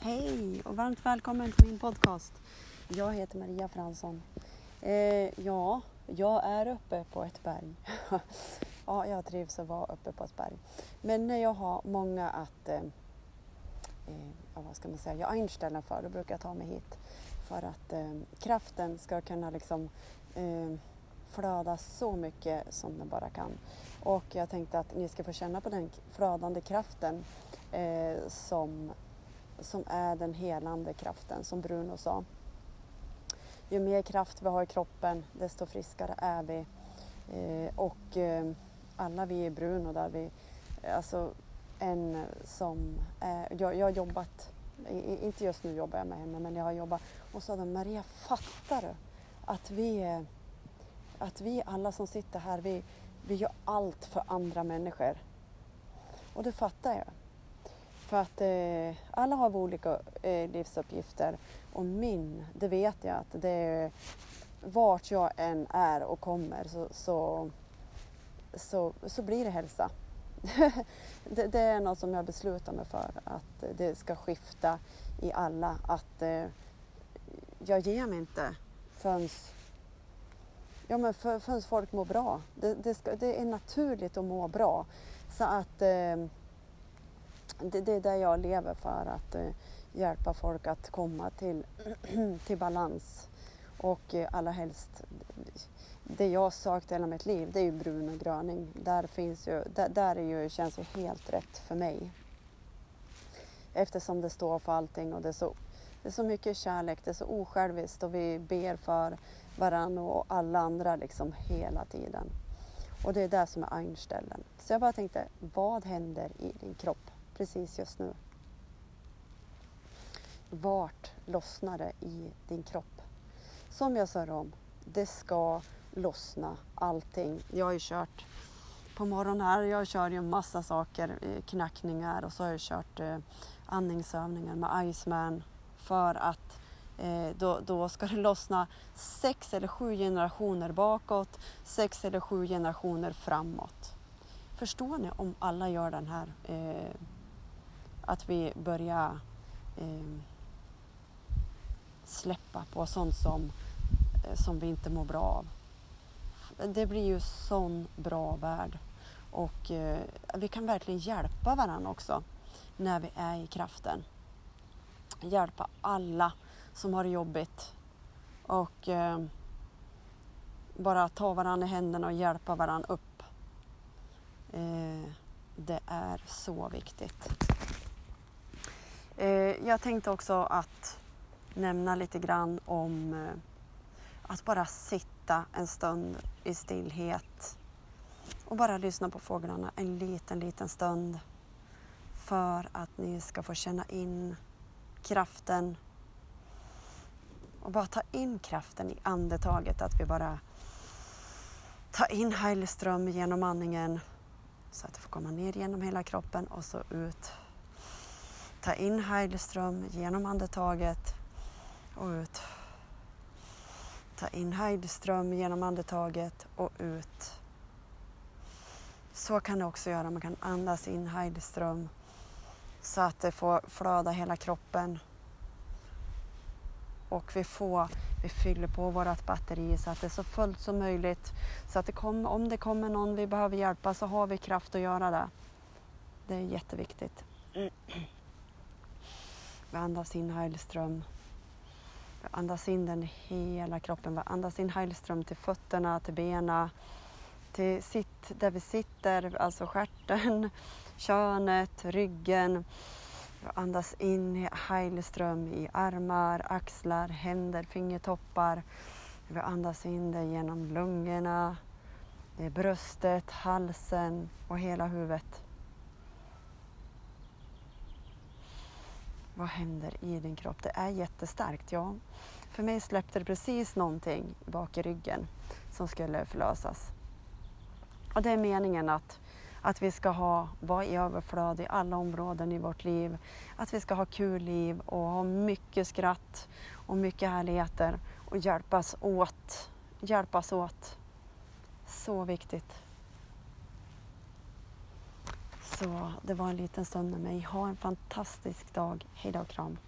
Hej och varmt välkommen till min podcast. Jag heter Maria Fransson. Eh, ja, jag är uppe på ett berg. ja, jag trivs att vara uppe på ett berg. Men när jag har många att, eh, eh, vad ska man säga, jag anställer för, då brukar jag ta mig hit. För att eh, kraften ska kunna liksom eh, flöda så mycket som den bara kan. Och jag tänkte att ni ska få känna på den flödande kraften eh, som som är den helande kraften, som Bruno sa. Ju mer kraft vi har i kroppen, desto friskare är vi. Eh, och eh, alla vi i Bruno där vi, eh, alltså en som, är, jag, jag har jobbat, inte just nu jobbar jag med henne, men jag har jobbat och sa de, Maria fattar du att vi, att vi alla som sitter här, vi, vi gör allt för andra människor. Och det fattar jag. För att eh, alla har olika eh, livsuppgifter och min, det vet jag att det är vart jag än är och kommer så, så, så, så blir det hälsa. det, det, är något som jag beslutar mig för att det ska skifta i alla. Att eh, jag ger mig inte förrän, ja, men för, förrän folk mår bra. Det, det, ska, det är naturligt att må bra. Så att eh, det, det är det jag lever för, att eh, hjälpa folk att komma till, till balans. Och eh, allra helst, det jag sökt hela mitt liv, det är ju brun och gröning. Där, finns ju, där, där är ju, känns ju helt rätt för mig. Eftersom det står för allting och det är så, det är så mycket kärlek, det är så osjälviskt och vi ber för varandra och alla andra liksom hela tiden. Och det är det som är Einstellen. Så jag bara tänkte, vad händer i din kropp? Precis just nu? Vart lossnar det i din kropp? Som jag sa om, det ska lossna allting. Jag har ju kört på morgonen här, jag kör ju massa saker, eh, knackningar och så har jag kört eh, andningsövningar med Iceman för att eh, då, då ska det lossna sex eller sju generationer bakåt, sex eller sju generationer framåt. Förstår ni om alla gör den här eh, att vi börjar eh, släppa på sånt som, eh, som vi inte mår bra av. Det blir ju sån bra värld och eh, vi kan verkligen hjälpa varandra också när vi är i kraften. Hjälpa alla som har det jobbigt och eh, bara ta varandra i händerna och hjälpa varandra upp. Eh, det är så viktigt. Jag tänkte också att nämna lite grann om eh, att bara sitta en stund i stillhet och bara lyssna på fåglarna en liten, liten stund för att ni ska få känna in kraften. Och bara ta in kraften i andetaget, att vi bara tar in Heilström genom andningen så att det får komma ner genom hela kroppen och så ut Ta in Heidelström genom andetaget och ut. Ta in Heidelström genom andetaget och ut. Så kan du också göra. Man kan andas in Heidelström så att det får flöda hela kroppen. Och vi, får, vi fyller på vårt batteri så att det är så fullt som möjligt. Så att det kom, om det kommer någon vi behöver hjälpa så har vi kraft att göra det. Det är jätteviktigt. Mm. Vi andas in Heilström. Vi andas in den hela kroppen. Vi andas in Heilström till fötterna, till benen, till sitt, där vi sitter, alltså stjärten, könet, ryggen. Vi andas in Heilström i armar, axlar, händer, fingertoppar. Vi andas in det genom lungorna, bröstet, halsen och hela huvudet. Vad händer i din kropp? Det är jättestarkt, ja. För mig släppte det precis någonting bak i ryggen som skulle förlösas. Och det är meningen att, att vi ska ha, vara i överflöd i alla områden i vårt liv. Att vi ska ha kul liv och ha mycket skratt och mycket härligheter och hjälpas åt. Hjälpas åt. Så viktigt. Så det var en liten stund med mig. Ha en fantastisk dag. Hej då och kram.